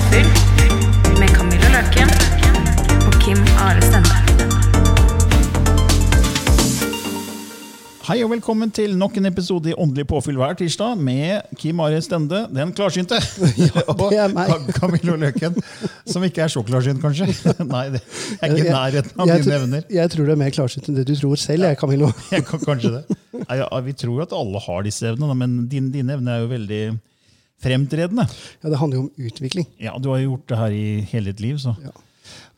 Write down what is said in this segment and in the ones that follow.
Påfyll med Camilla Løken og Kim Are Stende. Hei og velkommen til nok en episode i Åndelig påfyll hver tirsdag med Kim Are Stende, den klarsynte. og det er meg. Ka- Camillo Løken, som ikke er så klarsynt, kanskje. Nei, det er ikke i nærheten av jeg, dine tror- evner. jeg tror du er mer klarsynt enn det du tror selv, jeg, Camillo. Jeg kan kanskje det. Nei, ja, vi tror jo at alle har disse evnene, men din, dine evner er jo veldig fremtredende. Ja, Det handler jo om utvikling. Ja, Du har jo gjort det her i hele ditt liv. så. Ja.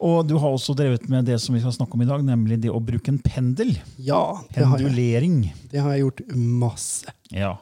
Og du har også drevet med det som vi skal snakke om i dag, nemlig det å bruke en pendel. Ja, det har jeg, Pendulering. det har jeg gjort masse. Ja.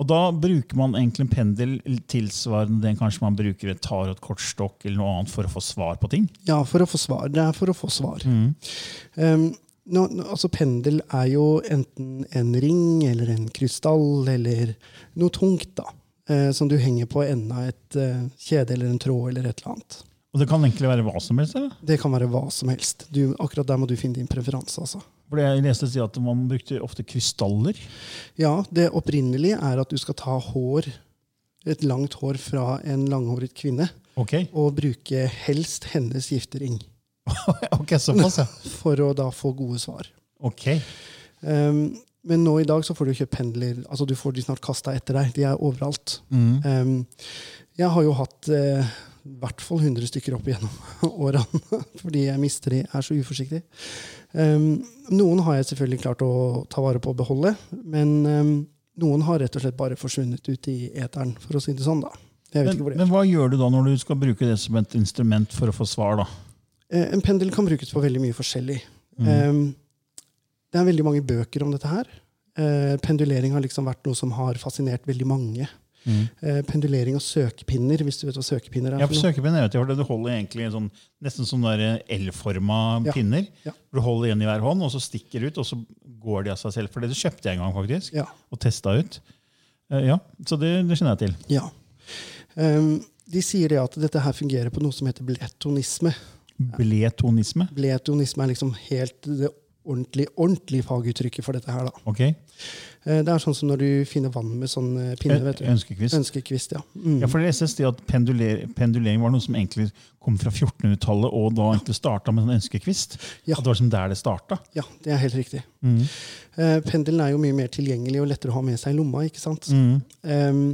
Og da bruker man egentlig en pendel tilsvarende den kanskje man bruker et tarot, kortstokk eller noe annet for å få svar på ting. Ja, for å få svar. Det er for å få svar. Um, nå, nå, altså Pendel er jo enten en ring eller en krystall eller noe tungt, da. Eh, som du henger på enden av et eh, kjede eller en tråd eller et eller annet. Og det kan egentlig være hva som helst. eller? Det kan være hva som helst. Du, akkurat der må du finne din preferanse. altså. For Jeg leste si at man brukte ofte krystaller. Ja, det opprinnelige er at du skal ta hår, et langt hår fra en langhåret kvinne, Ok, og bruke helst hennes giftering ok, såpass, ja. for å da få gode svar. Ok, Um, men nå i dag så får du kjøpt pendler. altså Du får de snart kasta etter deg. De er overalt. Um, jeg har jo hatt eh, i hvert fall 100 stykker opp igjennom årene, fordi jeg mister de, er så uforsiktig. Um, noen har jeg selvfølgelig klart å ta vare på og beholde, men um, noen har rett og slett bare forsvunnet ut i eteren, for å si det sånn. da. Men, det men hva gjør du da når du skal bruke det som et instrument for å få svar? da? Eh, En pendel kan brukes på veldig mye forskjellig. Um, det er veldig mange bøker om dette her. Eh, pendulering har liksom vært noe som har fascinert veldig mange. Eh, pendulering og søkepinner, hvis du vet hva søkepinner er. Ja, for noe. søkepinner, vet jeg, Du holder egentlig sånn, nesten sånn L-forma Ja, pinner. ja. Du holder en i hver hånd, og så stikker ut, og så går de av seg selv. For det kjøpte jeg en gang, faktisk. Ja. Og testa ut. Eh, ja, Så det, det kjenner jeg til. ja. Um, de sier det at dette her fungerer på noe som heter bletonisme. Bletonisme. Bletonisme er liksom helt det ordentlig, ordentlig faguttrykket for dette her. da. Ok. Eh, det er sånn som når du finner vann med sånn eh, pinne. vet du. Ønskekvist. Ønskekvist, ja. Mm. Ja, for det leste det at penduler, pendulering var noe som egentlig kom fra 1400-tallet, og da egentlig starta med en ønskekvist. Ja. At det var som der det starta. Ja, det er helt riktig. Eh, pendelen er jo mye mer tilgjengelig og lettere å ha med seg i lomma. ikke sant? Em,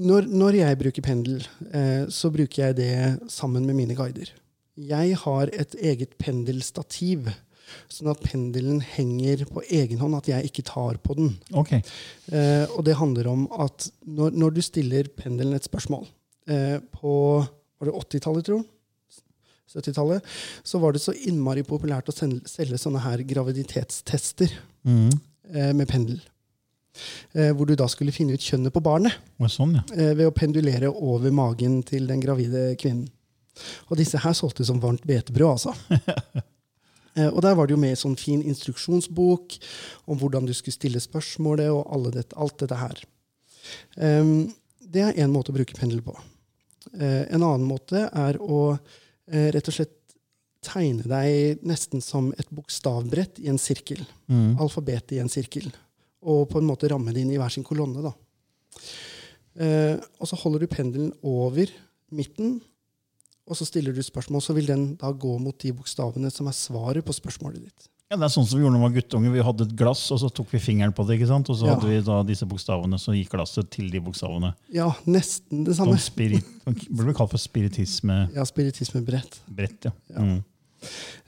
når, når jeg bruker pendel, uh, så bruker jeg det sammen med mine guider. Jeg har et eget pendelstativ, sånn at pendelen henger på egen hånd, at jeg ikke tar på den. Ok. Eh, og det handler om at når, når du stiller pendelen et spørsmål eh, På var det 80-tallet, tror jeg? 70-tallet, så var det så innmari populært å selge sånne her graviditetstester eh, med pendel. Eh, hvor du da skulle finne ut kjønnet på barnet sånn, ja. eh, ved å pendulere over magen til den gravide kvinnen. Og disse her solgte som varmt hvetebrød, altså. Eh, og der var det jo med en sånn fin instruksjonsbok om hvordan du skulle stille spørsmålet, og alle dette, alt dette her. Det er én måte å bruke pendel på. Eh, en annen måte er å eh, rett og slett tegne deg nesten som et bokstavbrett i en sirkel. Alfabetet i en sirkel. Og på en måte ramme det inn i hver sin kolonne. da. Eh, og så holder du pendelen over midten, og så stiller du spørsmål, så vil den da gå mot de bokstavene som er svaret på spørsmålet ditt. Ja, Det er sånn som vi gjorde når vi var guttunger. Vi hadde et glass, og så tok vi fingeren på det. ikke sant? Og så Ja. hadde vi da disse bokstavene, så gikk glasset til de bokstavene. Ja, nesten det samme. Sånn spirit, burde vi kalt for spiritismebrett. Ja, spiritismebrett. Ja. Mm.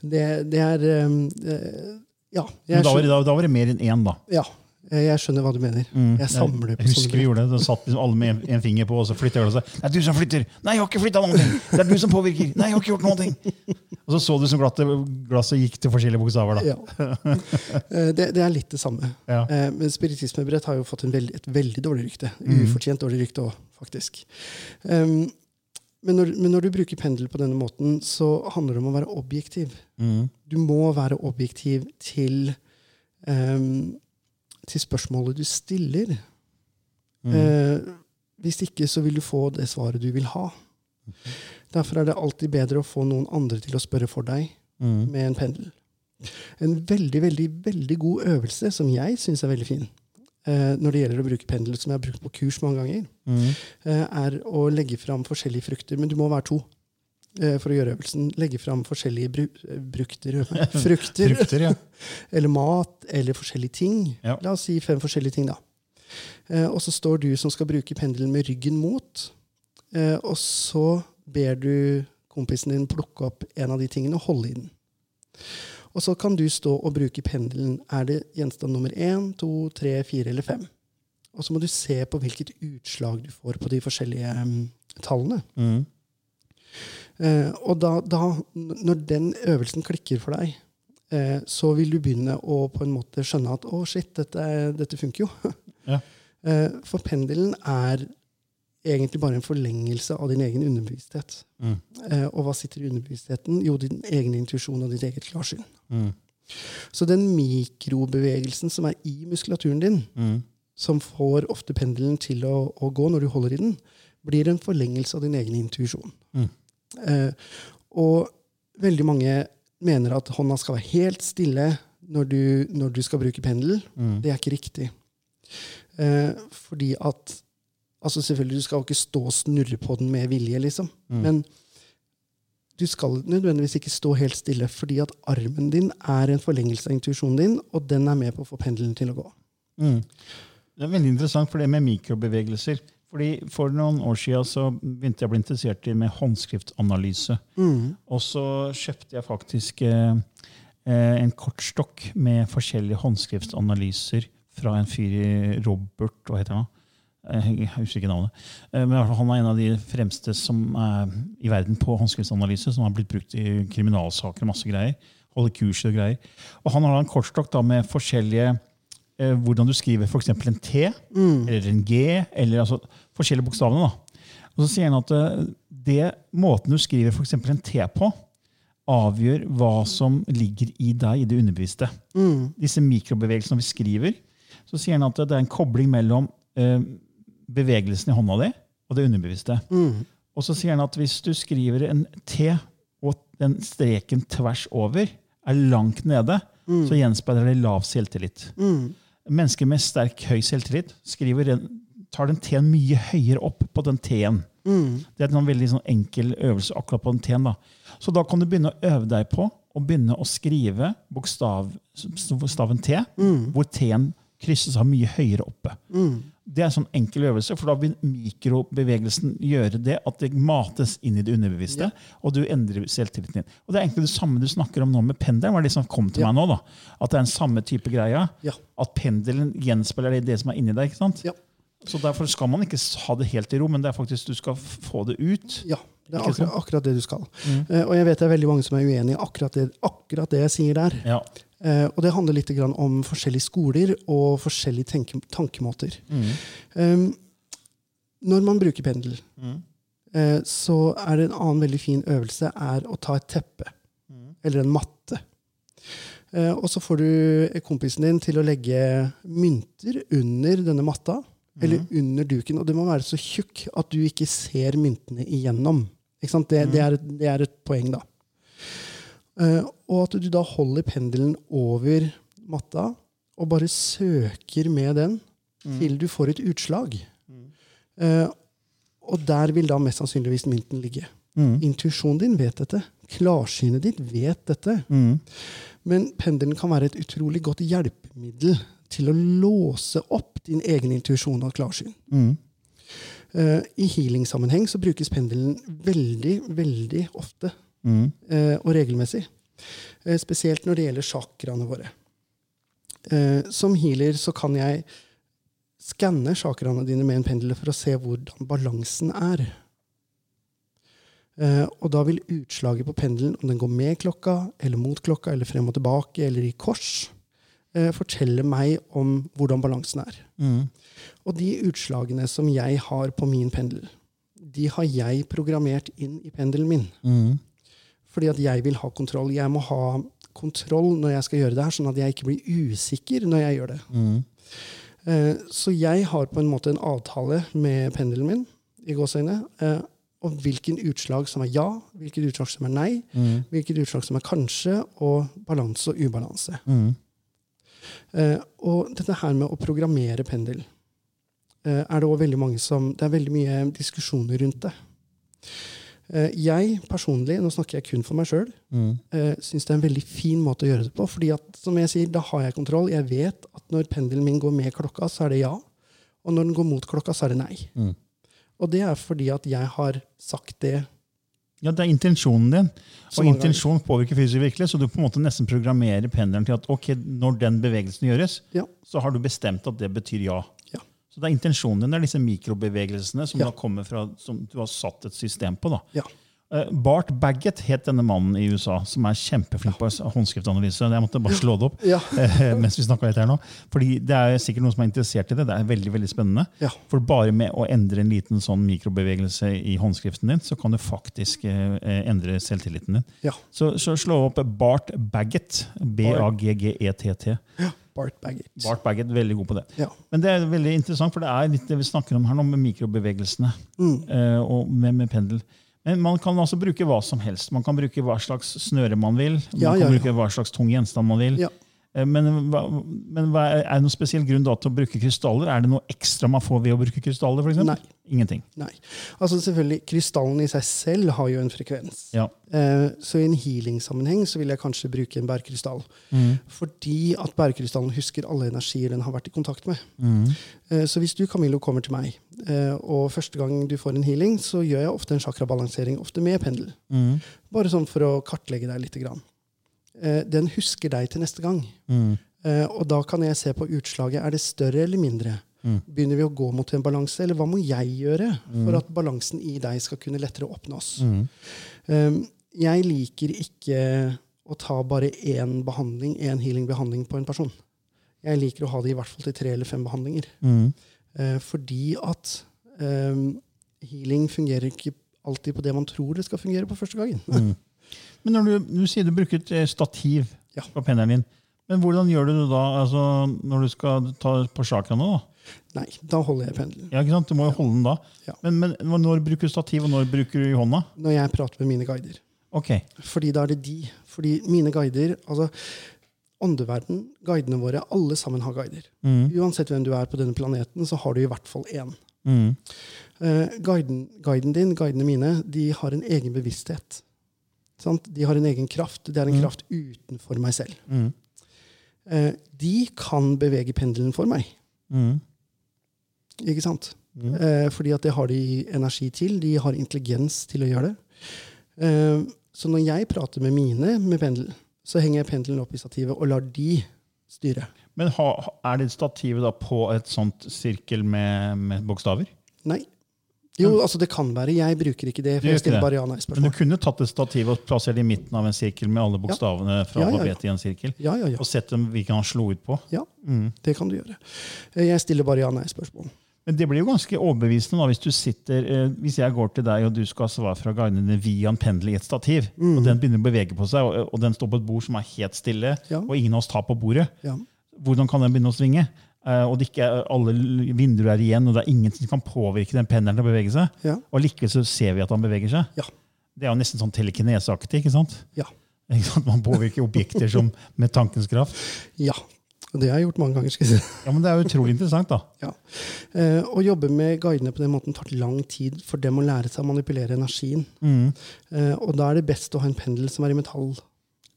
Det, det er um, eh, Ja. Men da var, det, da, da var det mer enn én, da. ja, jeg skjønner hva du mener. Mm. Jeg samler på Jeg husker vi gjorde det. Da satt liksom alle med en, en finger på, og så flytter glasset. Det er du som flytter! Nei, jeg har ikke flytta noen ting! Det er du som påvirker! Nei, jeg har ikke gjort noen ting! Og så så du som glasset, glasset gikk til forskjellige bokstaver. da. Ja. Eh, det, det er litt det samme. Ja. Eh, Men spiritismebrett har jo fått en veld, et veldig dårlig rykte. Mm. Ufortjent dårlig rykte òg, faktisk. Um, men, når, men når du bruker pendel på denne måten, så handler det om å være objektiv. Mm. Du må være objektiv til, um, til spørsmålet du stiller. Mm. Eh, hvis ikke så vil du få det svaret du vil ha. Derfor er det alltid bedre å få noen andre til å spørre for deg Mm. med en pendel. En veldig, veldig, veldig god øvelse som jeg syns er veldig fin, eh, når det gjelder å bruke pendel, som jeg har brukt på kurs mange ganger, Mm. eh, er å legge fram forskjellige frukter. Men du må være to for å gjøre øvelsen. Legge fram forskjellige bru eh, brukter, frukter, Frukter, ja. eller mat, eller forskjellige ting. Ja. La oss si fem forskjellige ting, da. Eh, og så står du som skal bruke pendelen med ryggen mot, eh, og så ber du kompisen din plukke opp en av de tingene og holde i den. Og så kan du stå og bruke pendelen. Er det gjenstand nummer én, to, tre, fire eller fem? Og så må du se på hvilket utslag du får på de forskjellige um, tallene. Mm. Eh, og da, da, når den øvelsen klikker for deg, eh, så vil du begynne å på en måte skjønne at å, shit, dette, dette funker jo. Ja. Eh, for pendelen er egentlig bare en forlengelse av din egen underbevissthet. Mm. Eh, og hva sitter i underbevisstheten? Jo, din egen intuisjon og ditt eget klarsyn. Mm. Så den mikrobevegelsen som er i muskulaturen din, Mm. som får ofte pendelen til å, å gå når du holder i den, blir en forlengelse av din egen intuisjon. Mm. Eh, og veldig mange mener at hånda skal være helt stille når du, når du skal bruke pendel. Mm. Det er ikke riktig. Eh, fordi at altså Selvfølgelig, du skal jo ikke stå og snurre på den med vilje, liksom. Mm. Men du skal nødvendigvis ikke stå helt stille, fordi at armen din er en forlengelse av intuisjonen din, og den er med på å få pendelen til å gå. Mm. Det er veldig interessant for det med mikrobevegelser. Fordi For noen år siden så begynte jeg å bli interessert i med håndskriftanalyse. Og så kjøpte jeg faktisk eh, eh, en kortstokk med forskjellige håndskriftanalyser fra en fyr i Robert Hva heter han? Eh, Jeg husker ikke navnet. Eh, Men han er en av de fremste som er i verden på håndskriftsanalyse, som har blitt brukt i kriminalsaker og masse greier. Holder kurs og greier. Og han har en kortstokk da med forskjellige eh, hvordan du skriver f.eks. en T eller en G, eller altså forskjellige bokstavene. da. Og så sier han at eh, det måten du skriver f.eks. en T på, avgjør hva som ligger i deg i det underbevisste. Disse mikrobevegelsene vi skriver, så sier han at det er en kobling mellom eh, bevegelsen i hånda di og det underbevisste. Og så sier han at hvis du skriver en T, og den streken tvers over er langt nede, så gjenspeiler det lav selvtillit. Mennesker med sterk høy selvtillit skriver en, tar den T-en mye høyere opp på den T-en. Det er en sånn veldig sånn enkel øvelse akkurat på den T-en. da. Så da kan du begynne å øve deg på å begynne å skrive bokstav, bokstaven T, hvor T-en krysses av mye høyere oppe. Det er en sånn enkel øvelse, for da vil mikrobevegelsen gjøre det at det mates inn i det underbevisste, og du endrer selvtilliten din. Og Det er egentlig det samme du snakker om nå med pendelen. var det som kom til Ja. meg nå da. At det er en samme type greie. Ja. At pendelen gjenspeiler det, det som er inni deg. ikke sant? Ja. Så Derfor skal man ikke ha det helt i ro, men det er faktisk du skal få det ut. Ja, det er akkurat, akkurat det du skal. Eh, og jeg vet det er veldig mange som er uenig i akkurat det, akkurat det jeg sier der. Ja. Uh, og det handler litt grann om forskjellige skoler og forskjellige tenke, tankemåter. Um, når man bruker pendel, eh, så er det en annen veldig fin øvelse er å ta et teppe. Eller en matte. Og så får du kompisen din til å legge mynter under denne matta. Eller under duken. Og det må være så tjukk at du ikke ser myntene igjennom. Ikke sant? Det, det, er, det er et poeng, da. Uh, og at du da holder pendelen over matta og bare søker med den til du får et utslag. Uh, og der vil da mest sannsynligvis mynten ligge. Intuisjonen din vet dette, Klarsynet ditt vet dette. Men pendelen kan være et utrolig godt hjelpemiddel til å låse opp din egen intuisjon og klarsyn. Eh, I healing-sammenheng så brukes pendelen veldig, veldig ofte eh, og regelmessig. Uh, spesielt når det gjelder chakraene våre. Som healer så kan jeg skanne chakraene dine med en pendel for å se hvordan balansen er. Uh, og da vil utslaget på pendelen, om den går med klokka, eller mot klokka, eller frem og tilbake, eller i kors, eh, fortelle meg om hvordan balansen er. Og de utslagene som jeg har på min pendel, de har jeg programmert inn i pendelen min. Fordi at jeg vil ha kontroll. Jeg må ha kontroll når jeg skal gjøre det her, sånn at jeg ikke blir usikker når jeg gjør det. Eh, Så jeg har på en måte en avtale med pendelen min i gåsøgne, eh, om hvilken utslag som er ja, hvilket utslag som er nei, hvilket utslag som er kanskje, og balanse og ubalanse. Eh, og dette her med å programmere pendel eh, er det også veldig mange som Det er veldig mye diskusjoner rundt det. Eh, jeg personlig, nå snakker jeg kun for meg sjøl, uh, syns det er en veldig fin måte å gjøre det på. fordi at, som jeg sier, da har jeg kontroll. Jeg vet at når pendelen min går med klokka, så er det ja. Og når den går mot klokka, så er det nei. Og det er fordi at jeg har sagt det Ja, Det er intensjonen din. Og intensjonen intensjon påvirker fysisk virkelighet, så du på en måte nesten programmerer pendelen til at ok, når den bevegelsen gjøres, Ja. så har du bestemt at det betyr ja. Ja. Så det er intensjonen din, det er disse mikrobevegelsene som Ja. kommer fra, som du har satt et system på. da. Ja. Eh, Bart Baggett het denne mannen i USA, som er kjempeflink på håndskriftanalyse. Jeg måtte bare slå det opp Ja. eh, mens vi litt her nå. Fordi det er sikkert noen som er interessert i det. Det er veldig veldig spennende. Ja. For bare med å endre en liten sånn mikrobevegelse i håndskriften din, så kan du faktisk eh, endre selvtilliten din. Ja. Så, så slå opp Bart Baggett. B-a-g-g-e-t-t. Bart Baggett. Bart Baggett, veldig god på det. Ja. Men det er veldig interessant, for det er litt det vi snakker om her nå, med mikrobevegelsene Mm. og med, med pendel. Men man kan altså bruke hva som helst. Man kan bruke hva slags snøre man vil. Man Ja, kan ja, kan bruke hva slags tung gjenstand man vil. Ja. Eh, Men, men hva er, det noen spesiell grunn til å bruke krystaller? Er det noe ekstra man får ved å bruke krystaller? For eksempel? Nei. Ingenting. Nei. Altså selvfølgelig, Krystallen i seg selv har jo en frekvens. Ja. Eh, så i en healing-sammenheng så vil jeg kanskje bruke en bærkrystall. Fordi at bærkrystallen husker alle energier den har vært i kontakt med. Eh, så hvis du Camillo, kommer til meg, og første gang du får en healing, så gjør jeg ofte en chakrabalansering, ofte med pendel. Bare sånn for å kartlegge deg litt. Grann. Eh, den husker deg til neste gang. Mm. og da kan jeg se på utslaget. Er det større eller mindre? Begynner vi å gå mot en balanse, eller hva må jeg gjøre for at balansen i deg skal kunne lettere oppnås? Um, jeg liker ikke å ta bare én behandling, én healing-behandling på en person. Jeg liker å ha det i hvert fall til tre eller fem behandlinger. Eh, fordi at um, healing fungerer ikke alltid på det man tror det skal fungere på første gangen. Men når du, du sier du bruker et eh, stativ Ja. på pendelen din, men hvordan gjør du det da altså, når du skal ta på chakraene? da? Nei, da holder jeg pendelen. Ja, ikke sant? Du må jo holde den da. Ja. Men, men når bruker du stativ, og når bruker du i hånda? Når jeg prater med mine guider. Ok. Fordi da er det de. Fordi mine guider altså Åndeverden, guidene våre, alle sammen har guider. Uansett hvem du er på denne planeten, så har du i hvert fall én. Mm. Uh, guiden, guiden din, guidene mine, de har en egen bevissthet. Sant? De har en egen kraft. Det er en kraft utenfor meg selv. Mm. Eh, de kan bevege pendelen for meg. Mm. Ikke sant? Uh, fordi at det har de energi til. De har intelligens til å gjøre det. Så når jeg prater med mine med pendel, så henger jeg pendelen opp i stativet og lar de styre. Men ha, er det stativet da på et sånt sirkel med, med bokstaver? Nei. Jo, altså det kan være. Jeg bruker ikke det. For jeg stiller bare ja nei Men du kunne tatt et stativ og plassert det i midten av en sirkel med alle bokstavene fra Ja, ja, ja. i en sirkel, Ja, ja, ja. og sett dem hvilken han slo ut på. ja. Mm. Det kan du gjøre. Eh, Jeg stiller bare ja nei spørsmål. Men det blir jo ganske overbevisende da, hvis du sitter, eh, hvis jeg går til deg og du skal ha svar fra guidene via en pendel i et stativ, Mm. og den begynner å bevege på seg, og, og den står på et bord som er helt stille, Ja. og ingen av oss tar på bordet, Ja. hvordan kan den begynne å svinge? Eh, og det ikke er alle vinduer er igjen, og det er ingen som kan påvirke den pendelen til å bevege seg. Ja. Og likevel så ser vi at han beveger seg. Ja. Det er jo nesten sånn telekineseaktig, ikke sant? Ja. Ikke sant? Man påvirker objekter som med tankens kraft. Ja. Og det har jeg gjort mange ganger. skal jeg si. Ja, men Det er jo utrolig interessant, da. Ja. Eh, å jobbe med guidene på den måten tar lang tid for dem å lære seg å manipulere energien. Eh, og da er det best å ha en pendel som er i metall.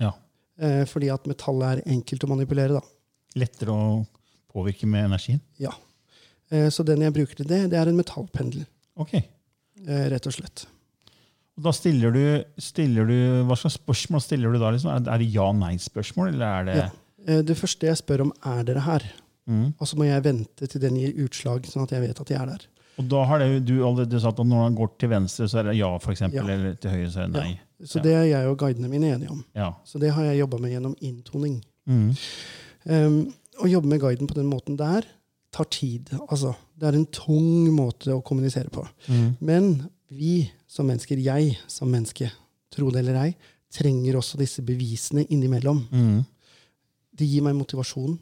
Ja. Eh, fordi at metall er enkelt å manipulere. da. Lettere å påvirke med energien. Ja. Eh, så den jeg bruker til det, det er en metallpendel. Ok. Eh, rett og slett. Og Da stiller du, stiller du Hva slags spørsmål stiller du da? Liksom? Det- Er det ja-nei-spørsmål, eller er det Ja. Eh, det første jeg spør om, er dere her? Mm. Og så må jeg vente til den gir utslag, sånn at jeg vet at de er der. Og da har det, du allerede sagt at når han går til venstre, så er det ja, for Ja. eller til høyre, så er det nei. Så Ja. det er jeg og guidene mine enige om. Ja. Så det har jeg jobba med gjennom inntoning. Mm. Um, å jobbe med guiden på den måten der tar tid. Altså, det er en tung måte å kommunisere på. Mm. Men vi som mennesker, jeg som menneske, tro det eller ei, trenger også disse bevisene innimellom. Mm. Det gir meg motivasjon.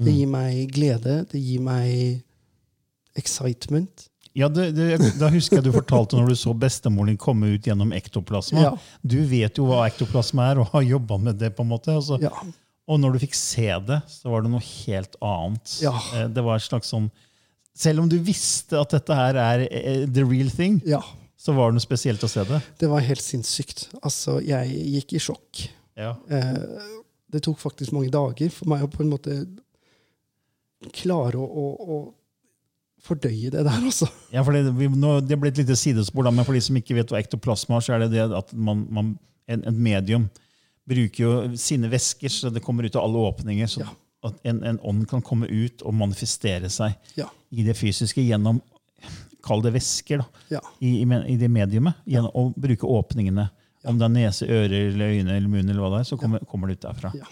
Det gir meg glede. Det gir meg excitement. Ja, det, det, Da husker jeg du fortalte når du så bestemoren din komme ut gjennom ektoplasma. Ja. Du vet jo hva ektoplasma er, og har jobba med det. på en måte. Og, Ja. og når du fikk se det, så var det noe helt annet. Ja. Eh, Det var et slags sånn, Selv om du visste at dette her er eh, the real thing, ja. så var det noe spesielt å se det. Det var helt sinnssykt. Altså, jeg gikk i sjokk. Ja. Eh, det tok faktisk mange dager for meg å på en måte klare å, å, å fordøye det der, altså. Ja, for det, vi, nå, det ble et lite sidespor, da, men for de som ikke vet hva ektoplasma er, så er det det at man, man, en, en medium bruker jo sine væsker, så det kommer ut av alle åpninger. Så Ja. at en, en ånd kan komme ut og manifestere seg Ja. i det fysiske gjennom Kall det væsker, da, Ja. i, i, i det mediumet. Gjennom å bruke åpningene. Om det er nese, ører, eller øyne eller munn, eller hva det er, så kommer, kommer det ut derfra. ja.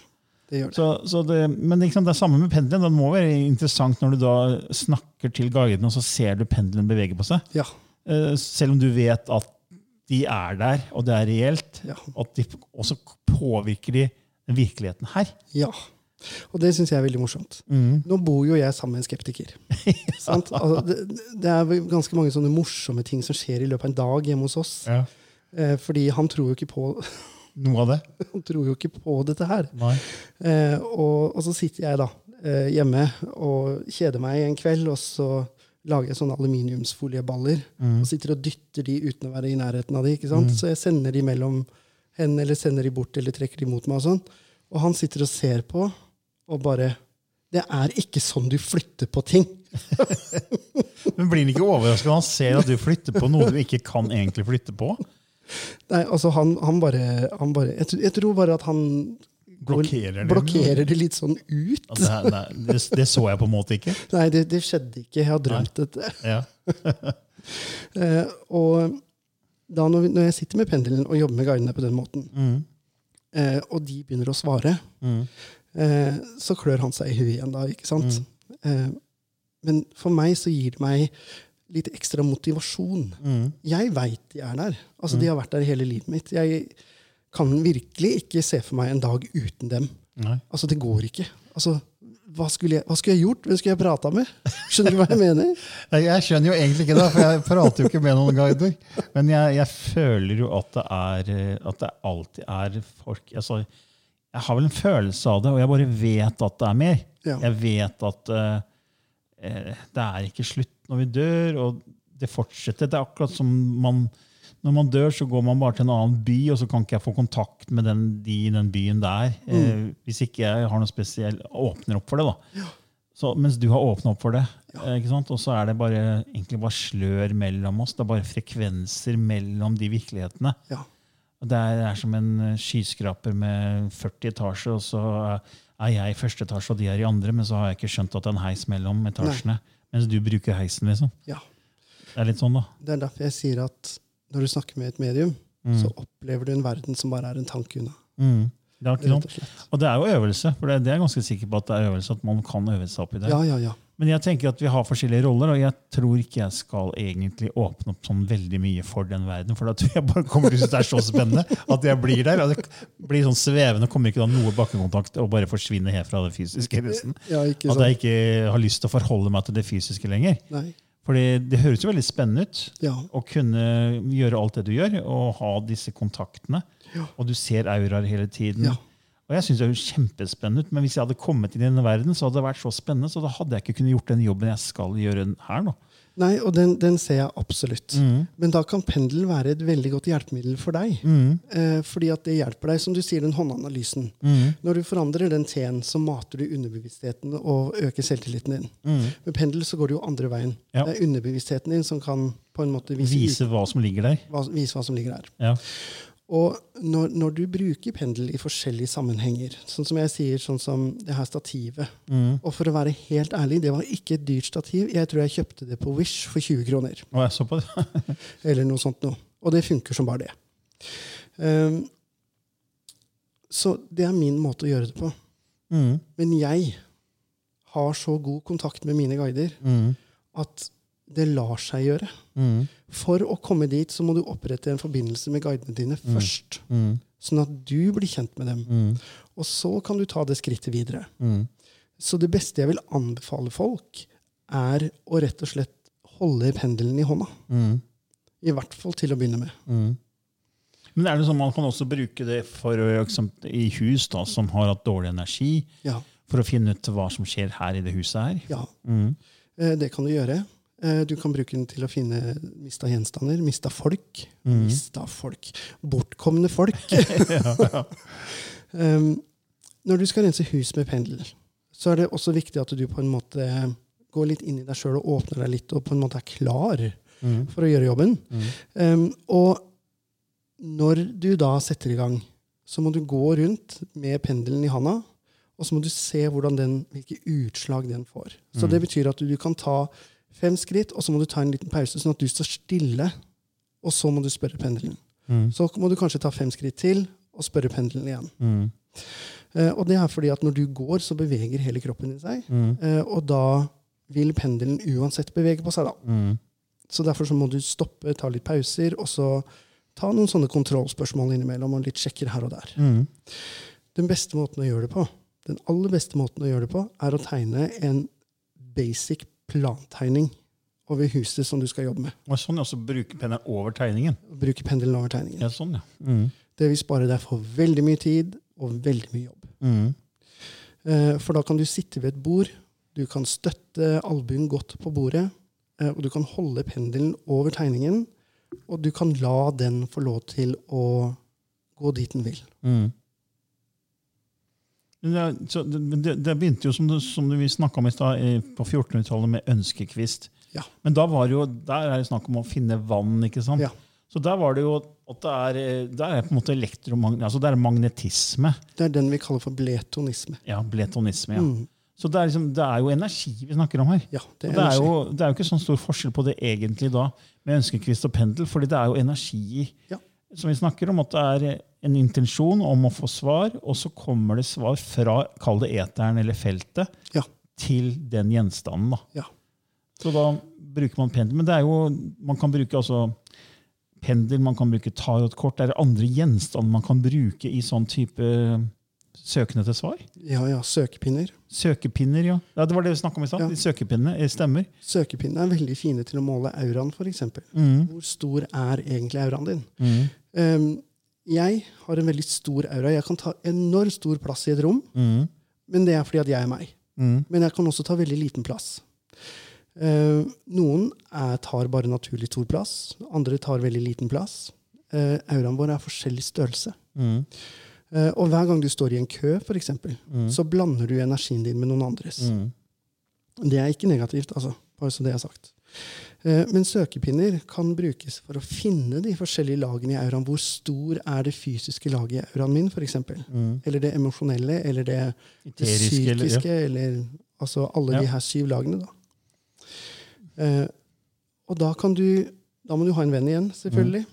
Det gjør det. Så, så det, men liksom, det er samme med pendelen. Det må være interessant når du da snakker til guiden, og så ser du pendelen bevege på seg. Ja. Eh, Selv om du vet at de er der, og det er reelt. Ja. At de også påvirker de virkeligheten her. ja. Og det syns jeg er veldig morsomt. Mm. Nå bor jo jeg sammen med en skeptiker. Sant? Altså, det, det er ganske mange sånne morsomme ting som skjer i løpet av en dag hjemme hos oss. Ja. Eh, fordi han tror jo ikke på, Noe av det? han tror jo ikke på dette her. Nei. Eh, og, og så sitter jeg da eh, hjemme og kjeder meg en kveld, og så lager jeg sånne aluminiumsfolieballer og sitter og dytter de uten å være i nærheten av de. ikke sant? Så jeg sender de mellom henne, eller sender de bort, eller trekker de mot meg. Og sånn. Og han sitter og ser på, og bare Det er ikke sånn du flytter på ting. Men blir han ikke overrasket når han ser at du flytter på noe du ikke kan egentlig flytte på? Nei, altså han, han bare, han bare jeg, tror- jeg tror bare at han Blokkerer blokkerer det litt sånn ut. Altså, det, nei, det, det så jeg på en måte ikke. Nei, det, det skjedde ikke. Jeg har drømt dette. Ja. Eh, og da når, vi, når jeg sitter med pendelen og jobber med guidene på den måten, Mm. eh, og de begynner å svare, eh, så klør han seg i huet igjen da, ikke sant? Eh, men for meg så gir det meg litt ekstra motivasjon. Mm. Jeg veit de er der. Altså, De har vært der hele livet mitt. Jeg kan virkelig ikke se for meg en dag uten dem. Nei. Altså, det går ikke. Altså, hva skulle jeg, hva skulle jeg gjort? Hvem skulle jeg prata med? Skjønner du hva jeg mener? Jeg, skjønner jo egentlig ikke det, for jeg prater jo ikke med noen guider. Men jeg, jeg føler jo at det, er, eh, at det alltid er folk altså, Jeg har vel en følelse av det, og jeg bare vet at det er mer. Ja. Jeg vet at eh, det er ikke slutt når vi dør, og det fortsetter. Det er akkurat som man når man dør, så går man bare til en annen by, og så kan ikke jeg få kontakt med den, de i den byen der. Eh, hvis ikke jeg har noe spesielt åpner opp for det. da. Så, mens du har åpna opp for det. eh, ikke sant? Og så er det bare, egentlig bare slør mellom oss. Det er bare frekvenser mellom de virkelighetene. Ja. Det er, er som en eh, skyskraper med 40 etasjer, og så er jeg i første etasje, og de er i andre, men så har jeg ikke skjønt at det er en heis mellom etasjene. Mens du bruker heisen, liksom. ja. Det er litt sånn, da. Det er derfor jeg sier at når du snakker med et medium, så opplever du en verden som bare er en tanke unna. Mm. Det er ikke sant? og. Og det er jo øvelse, for det, det er jeg ganske sikker på at det er øvelse, at man kan øve seg opp i det. Ja, ja, ja. Men jeg tenker at vi har forskjellige roller, og jeg tror ikke jeg skal egentlig åpne opp sånn veldig mye for den verden, for da tror jeg bare kommer til det er så spennende at jeg blir der. og Det blir sånn svevende, kommer ikke da noe bakkekontakt og bare forsvinner helt fra det fysiske resten. ja At jeg ikke har lyst til å forholde meg til det fysiske lenger. Nei. Fordi det høres jo veldig spennende ut Ja. å kunne gjøre alt det du gjør, og ha disse kontaktene. Ja. Og du ser auraer hele tiden. Ja. Og jeg synes det høres kjempespennende ut, Men hvis jeg hadde kommet inn i denne verden, så hadde det vært så spennende, så da hadde jeg ikke kunnet gjort den jobben jeg skal gjøre her. nå. Nei, og den, den ser jeg absolutt. Men da kan pendelen være et veldig godt hjelpemiddel for deg. Eh, fordi at det hjelper deg, som du sier, den håndanalysen. Når du forandrer den T-en, så mater du underbevisstheten og øker selvtilliten din. Med pendel så går det jo andre veien. Ja. Det er underbevisstheten din som kan på en måte vise, Vise hva som ligger der. hva, vise hva som ligger der. Ja. Og når, når du bruker pendel i forskjellige sammenhenger, sånn som jeg sier, sånn som det her stativet Og for å være helt ærlig, det var ikke et dyrt stativ. Jeg tror jeg kjøpte det på Wish for 20 kroner. Og jeg så på det. Eller noe sånt noe. Og det funker som bare det. Um, så det er min måte å gjøre det på. Mm. Men jeg har så god kontakt med mine guider Mm. at det lar seg gjøre. Mm. For å komme dit så må du opprette en forbindelse med guidene dine først. Mm. Sånn at du blir kjent med dem. Mm. Og så kan du ta det skrittet videre. Mm. Så det beste jeg vil anbefale folk, er å rett og slett holde pendelen i hånda. Mm. I hvert fall til å begynne med. Mm. Men er det sånn man kan også bruke det for eksempel, i hus da, som har hatt dårlig energi, Ja. for å finne ut hva som skjer her i det huset her? ja. Mm. Eh, Det kan du gjøre. Eh, Du kan bruke den til å finne mista gjenstander, mista folk. Mm. Mista folk. Bortkomne folk. um, når du skal rense hus med pendel, så er det også viktig at du på en måte går litt inn i deg sjøl og åpner deg litt og på en måte er klar Mm. for å gjøre jobben. Um, og når du da setter i gang, så må du gå rundt med pendelen i handa, og så må du se den, hvilke utslag den får. Så det betyr at du, du kan ta fem skritt, og så må du ta en liten pause, sånn at du står stille, og så må du spørre pendelen. Mm. Så må du kanskje ta fem skritt til, og spørre pendelen igjen. Mm. Eh, og det er fordi at når du går, så beveger hele kroppen din seg, Mm. eh, og da vil pendelen uansett bevege på seg. da. Mm. Så derfor så må du stoppe, ta litt pauser, og så ta noen sånne kontrollspørsmål innimellom, og litt sjekker her og der. Mm. Den beste måten å gjøre det på, den aller beste måten å gjøre det på, er å tegne en basic plantegning over huset som du skal jobbe med. Og sånn også bruke pendelen over tegningen. Bruke pendelen over tegningen. Ja, sånn, ja. Mm. Det vil spare deg for veldig mye tid og veldig mye jobb. Mm. Eh, For da kan du sitte ved et bord, du kan støtte albuen godt på bordet, eh, og du kan holde pendelen over tegningen, og du kan la den få lov til å gå dit den vil. Mm. Men Det, så det, begynte jo, som, det, som vi snakka om i stad, på 1400-tallet med ønskekvist. Ja. Men da var jo, der er det snakk om å finne vann. ikke sant? Ja. Så der var det jo at det er, eh, der er på en måte elektromagn... Altså det er magnetisme. Det er den vi kaller for bletonisme. Ja, bletonisme. ja. Mm. Så det er, liksom, det er jo energi vi snakker om her. Ja, det er det, er jo, det er jo ikke sånn stor forskjell på det egentlig da, med ønskekvist og pendel, fordi det er jo energi Ja. som vi snakker om, at det er en intensjon om å få svar, og så kommer det svar fra, kall det eteren eller feltet, Ja. til den gjenstanden. Da. Ja. Så da bruker man pendel. Men det er jo, man kan bruke altså pendel, man kan bruke tarotkort. Det er andre gjenstander man kan bruke i sånn type søkende til svar. Ja, ja, søkepinner. Søkepinner, ja. ja det var det vi snakka om i stad. Ja. Søkepinnene eh, stemmer. Søkepinner er veldig fine til å måle auraen, f.eks. Mm. Hvor stor er egentlig auraen din? Mm. Um, jeg har en veldig stor aura. Jeg kan ta enormt stor plass i et rom, Mm. men det er fordi at jeg er meg. Mm. Men jeg kan også ta veldig liten plass. Eh, noen er, tar bare naturlig stor plass, andre tar veldig liten plass. Uh, auraen vår er forskjellig størrelse. Mm. Eh, og hver gang du står i en kø, for eksempel, så blander du energien din med noen andres. Mm. Det er ikke negativt, altså. Bare så det er sagt. Eh, Men søkepinner kan brukes for å finne de forskjellige lagene i auraen. Hvor stor er det fysiske laget i auraen min, f.eks.? Mm. Eller det emosjonelle, eller det, det psykiske, eller- psykiske, eller altså alle Ja. de her syv lagene, da. Eh, og da kan du Da må du ha en venn igjen, selvfølgelig.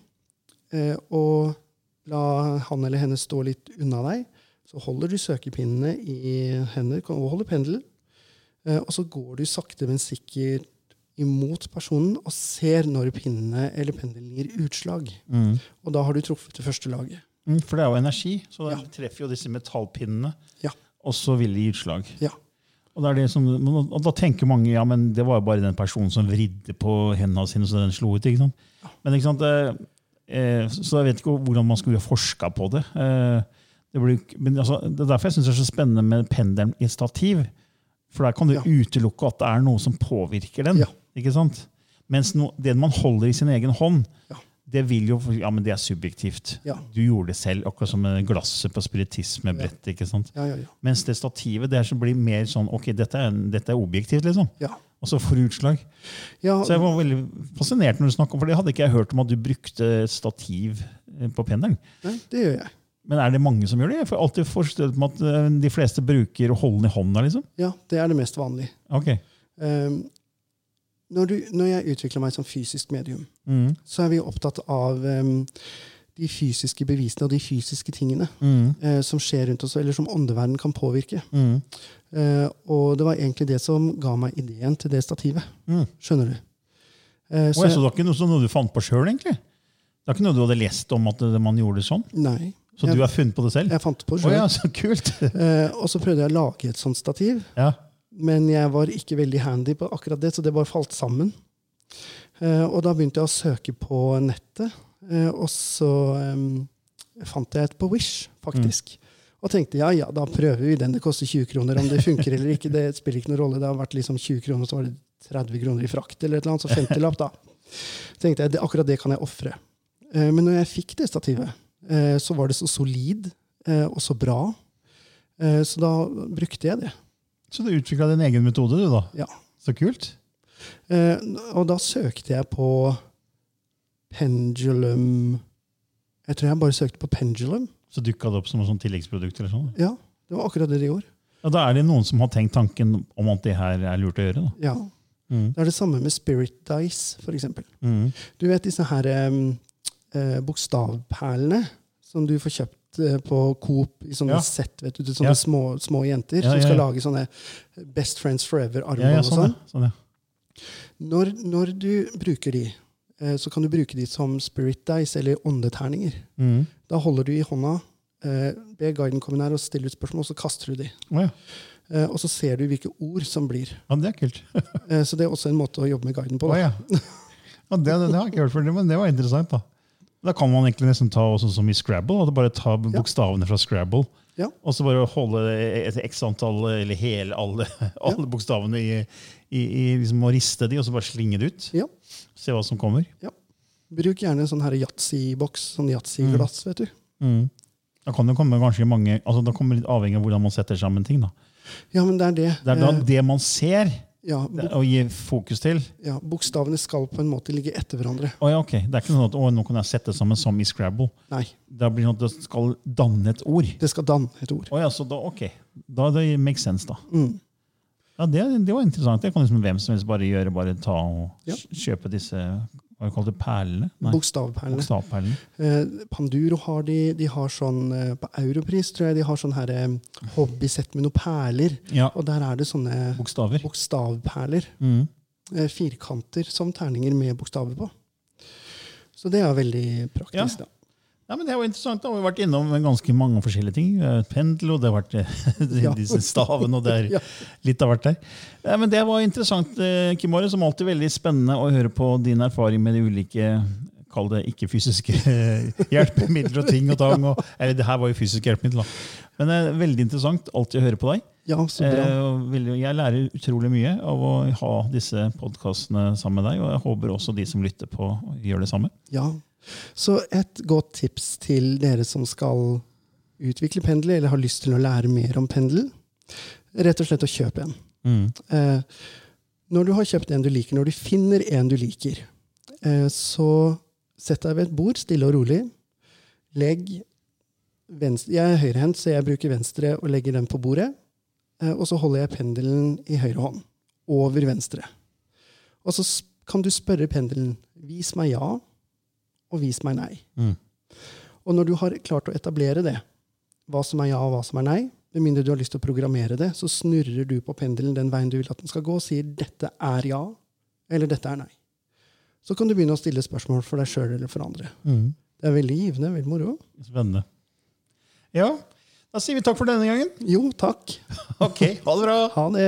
Eh, og la han eller henne stå litt unna deg. Så holder du søkepinnene i hender og holder pendelen. Eh, og så går du sakte, men sikkert imot personen og ser når pinnene eller pendelen gir utslag. Mm. Og da har du truffet det første laget. Mm, For det er jo energi, så Ja. treffer jo disse metallpinnene. Ja. Og så vil de gi utslag. Ja. Og, er som, og da tenker mange ja, men det var jo bare den personen som vridde på hendene sine så den slo ut. ikke sant? Men ikke sant, eh, eh, Så jeg vet ikke hvordan man skulle forska på det. Eh, Det, blir, men altså, det er derfor jeg syns det er så spennende med pendelen i stativ. For der kan du utelukke at det er noe som påvirker den. Ja. Ikke sant? Mens no, det man holder i sin egen hånd, Ja. det vil jo Ja, men det er subjektivt. Ja. Du gjorde det selv, akkurat som glasset på spiritismebrettet. ikke sant? Ja, ja, ja. Mens det stativet det er som blir mer sånn Ok, dette er, dette er objektivt, liksom. ja. Og så får du utslag. ja Så jeg var veldig fascinert når du snakket om for det hadde ikke jeg hørt om at du brukte stativ eh, på pendelen. nei, det gjør jeg. Men er det mange som gjør det? Jeg får alltid forstått med at eh, de fleste bruker å holde den i hånda. liksom. Ja, det er det mest vanlige. Ok. Um, når, du, når jeg utvikler meg som fysisk medium, Mm. så er vi opptatt av um, de fysiske bevisene og de fysiske tingene Mm. uh, som skjer rundt oss, eller som åndeverden kan påvirke. Mm. Uh, og det var egentlig det som ga meg ideen til det stativet. Mm. Skjønner du? Uh, Så, så så det var ikke noe, noe du fant på sjøl, egentlig? Det er ikke noe du hadde lest om at man gjorde det sånn? Nei. Så Jeg- du har funnet på det selv? Jeg fant det på selv. Oh, ja, så kult! og så prøvde jeg å lage et sånt stativ. ja. Men jeg var ikke veldig handy på akkurat det, så det bare falt sammen. Eh, og da begynte jeg å søke på nettet, eh, og så em, fant jeg et på Wish, faktisk. Og tenkte ja, ja, da prøver vi den. Det koster 20 kroner. Om det funker eller ikke, det spiller ikke noen rolle. Det har vært liksom 20 kroner, så var det 30 kroner i frakt, eller et eller annet, så 50-lapp, da. tenkte jeg, Akkurat det kan jeg ofre. Eh, men når jeg fikk det stativet, eh, så var det så solid eh, og så bra. Eh, så da brukte jeg det. Så du utvikla din egen metode, du, da? Ja. Så kult. Eh, og da søkte jeg på pendulum Jeg tror jeg bare søkte på pendulum. Så dukka det opp som et tilleggsprodukt? eller sånn? Ja, det var akkurat det de gjorde. Ja, Da er det noen som har tenkt tanken om at det her er lurt å gjøre. da. Ja. Mm. Det er det samme med Spirit Dice, eksempel. Mm. Du vet disse her eh, bokstavperlene som du får kjøpt på Coop i sånne Ja. sett, vet du, sånne små, små jenter som skal lage sånne Best Friends Forever-armbånd og sånn, sånn. sånn. Når, når du bruker de, eh, så kan du bruke de som Spirit Dice eller åndeterninger. Mm. Da holder du i hånda, eh, ber guiden komme nær og stille ut spørsmål, og så kaster du de. Oh. Eh, og så ser du hvilke ord som blir. ja, det er kult. uh, så det er også en måte å jobbe med guiden på. Da. ja. Ja, det, det, det har jeg ikke hørt før, men det var interessant. Da Da kan man egentlig nesten ta også som i Scrabble. At bare ta bokstavene fra Scrabble. Ja. Og så bare holde et x antall, eller hele alle, alle bokstavene i, i, i liksom og riste de, og så bare slinge det ut. Ja. Se hva som kommer. Bruk gjerne sånn yatzy-boks, sånn yatzy-glass, vet du. Mm. Da kan det komme ganske mange altså Da kommer det litt avhengig av hvordan man setter sammen ting. da. Ja, men det er det. Det er da Eh, det man ser, ja, å gi fokus til. ja, bokstavene skal på en måte ligge etter hverandre. Oh, ja, ok. Det er ikke sånn at å, nå kan jeg sette sammen som i Scrabble. Nei, Det blir noe, at det skal danne et ord. det skal danne et ord. Oh, ja, så da, ok. Da det makes sense, da. Mm. Ja, det, det var interessant. Det kan liksom hvem som helst bare gjøre. Bare ta og Ja. kjøpe disse hva kalte det, perlene? Bokstavperlene. bokstavperlene. Eh, Panduro har de. De har sånn eh, På Europris tror jeg de har sånn her eh, hobbysett med noen perler. Ja, Og der er det sånne bokstaver. bokstavperler. Mm. eh, firkanter som terninger med bokstaver på. Så det er veldig praktisk. da. Ja, men Det var interessant. Da. Vi har vært innom ganske mange forskjellige ting. Eh, Pendel, og det har vært eh, Ja. disse stavene, og det er litt av hvert der. Ja, men Det var interessant, eh, Kim Åre. Som alltid veldig spennende å høre på din erfaring med de ulike kall det ikke-fysiske eh, hjelpemidler og ting og tang. Og, eller det her var jo fysiske hjelpemidler. Men det er veldig interessant alltid å høre på deg. Ja, så bra. Eh, jeg lærer utrolig mye av å ha disse podkastene sammen med deg, og jeg håper også de som lytter på, gjør det samme. Ja. Så et godt tips til dere som skal utvikle pendel, eller har lyst til å lære mer om pendel, rett og slett å kjøpe en. Mm. Eh, når du har kjøpt en du liker, når du finner en du liker, eh, så sett deg ved et bord, stille og rolig. Legg venstre Jeg er høyrehendt, så jeg bruker venstre og legger den på bordet. Eh, og så holder jeg pendelen i høyre hånd, over venstre. Og så kan du spørre pendelen vis meg ja, og vis meg nei. Mm. Og når du har klart å etablere det, hva som er ja og hva som er nei, med mindre du har lyst til å programmere det, så snurrer du på pendelen den veien du vil at den skal gå, og sier dette er ja, eller dette er nei. Så kan du begynne å stille spørsmål for deg sjøl eller for andre. Mm. Det er veldig givende, veldig moro. Spennende. Ja, da sier vi takk for denne gangen. Jo, takk. Ok, ha det bra. Ha det.